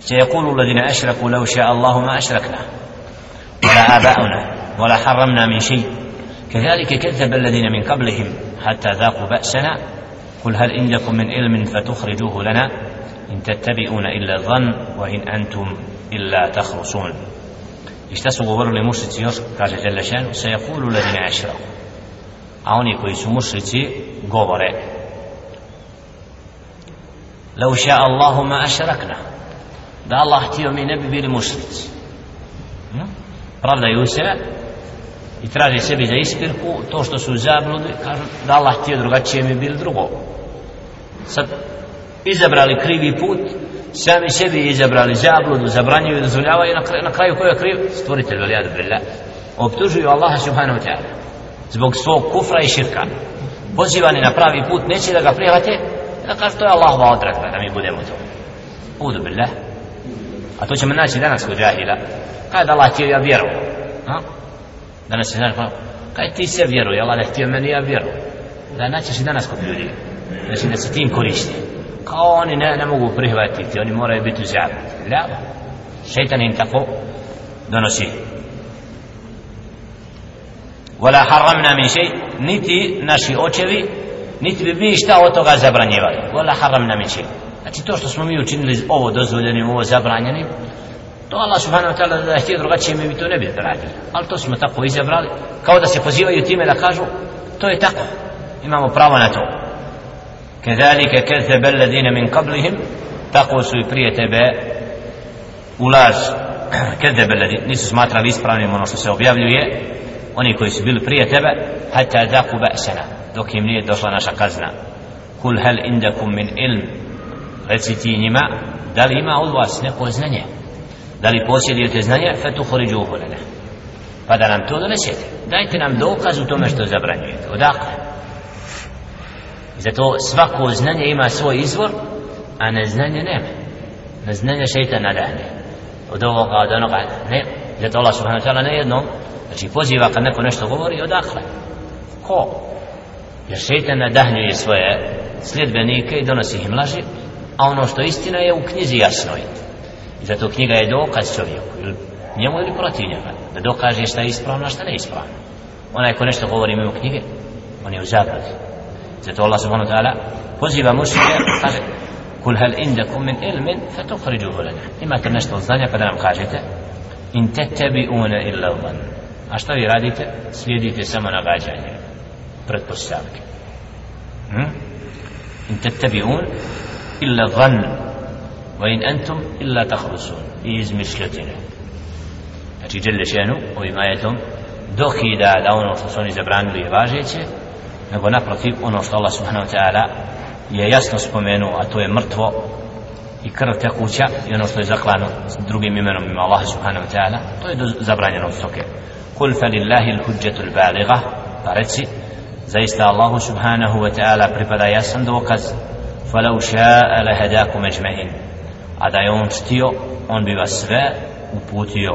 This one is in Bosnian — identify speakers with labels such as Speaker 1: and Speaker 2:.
Speaker 1: سيقول الذين أشركوا لو شاء الله ما أشركنا ولا آباؤنا ولا حرمنا من شيء كذلك كذب الذين من قبلهم حتى ذاقوا بأسنا قل هل عندكم من علم فتخرجوه لنا إن تتبعون إلا الظن وإن أنتم إلا تخرصون šta su govorili mušrici još, kaže Đelešan, se je kulu ledine ešraku. A Lau ša Allahu ma ašrakna. Da Allah htio mi ne bi bili mušnici Hm? Pravdaju se i traže sebi za ispirku to što su zabludi, kažu da Allah htio drugačije mi bili drugo. Sad izabrali krivi put, sami sebi izabrali zabludu, zabranjuju i dozvoljavaju na, kraju, na kraju ko je kriv? Stvoritelj, veli adu billah. Optužuju Allaha subhanahu wa ta'ala zbog svog kufra i širka. Pozivani na pravi put, neće da ga prihvate, da kaže to je Allahova odredba da mi budemo to. Udu billah. A to ćemo naći danas kod džahila. Kada Allah htio ja vjeru. Ha? Danas se znaš, pa, kaj ti se vjeruje, Allah ne htio meni ja vjeru. Da naćeš i danas kod ljudi. Znači da se tim koristi kao oni ne, ne mogu prihvatiti oni moraju biti zabrinuti la šeitan im tako donosi wala haramna min shay niti naši očevi niti bi mi šta od toga zabranjivali wala haramna min shay znači to što smo mi učinili ovo dozvoljenim ovo zabranjenim to Allah subhanahu wa ta'ala da je htio drugačije mi bi to ne bi radili ali to smo tako izabrali kao da se pozivaju time da kažu to je tako imamo pravo na to كذلك كذب الذين من قبلهم تقو سوي prije tebe u laž كذب الذين nisu smatrali ispravnim ono što se objavljuje oni koji su bili prije tebe hatta zaku ba'sana dok im nije došla naša kazna kul hal indakum min ilm reci ti njima da li ima od vas neko znanje da li posjedujete znanje fatuhriđuhu uholene pa da nam to donesete dajte nam dokaz u tome što zabranjujete odakle Zato svako znanje ima svoj izvor, a neznanje nema. Neznanje šeitan nadahne. Od ovoga, od onoga, ne. Zato Allah subhanahu wa ta'ala ne jednom, znači poziva kad neko nešto govori, odakle. Ko? Jer šeitan nadahnjuje svoje sljedbenike i donosi im laži, a ono što istina je u knjizi jasno je. I zato knjiga je dokaz čovjeku, ili njemu ili protiv njega, da dokaže šta je ispravno, a šta ne ispravno. Onaj ko nešto govori mimo knjige, on je u zagradi. zato Allah subhanahu wa ta'ala poziva mušrike kaže kul hal indakum min ilmin fatukhrijuhu lana imate nešto od znanja pa da nam kažete in tattabi'una illa dhann a šta vi radite slijedite samo nagađanje pretpostavke hm? in tattabi'un illa dhann wa in antum illa takhrusun. I izmišljotine znači dželle šenu ovim ajetom dokida da ono što su oni zabranili je važeće nego naprotiv ono što Allah subhanahu wa ta'ala je jasno spomenuo a to je mrtvo i krv tekuća i ono što je zaklano drugim imenom ima Allah subhanahu wa ta'ala to je zabranjeno od stoke. Kul fa lillahi l'huđetu l'baligha pa reci zaista Allahu subhanahu wa ta'ala pripada jasan dokaz falau ša'a lahadakum ajma'in a da je on štio on bi vas sve uputio.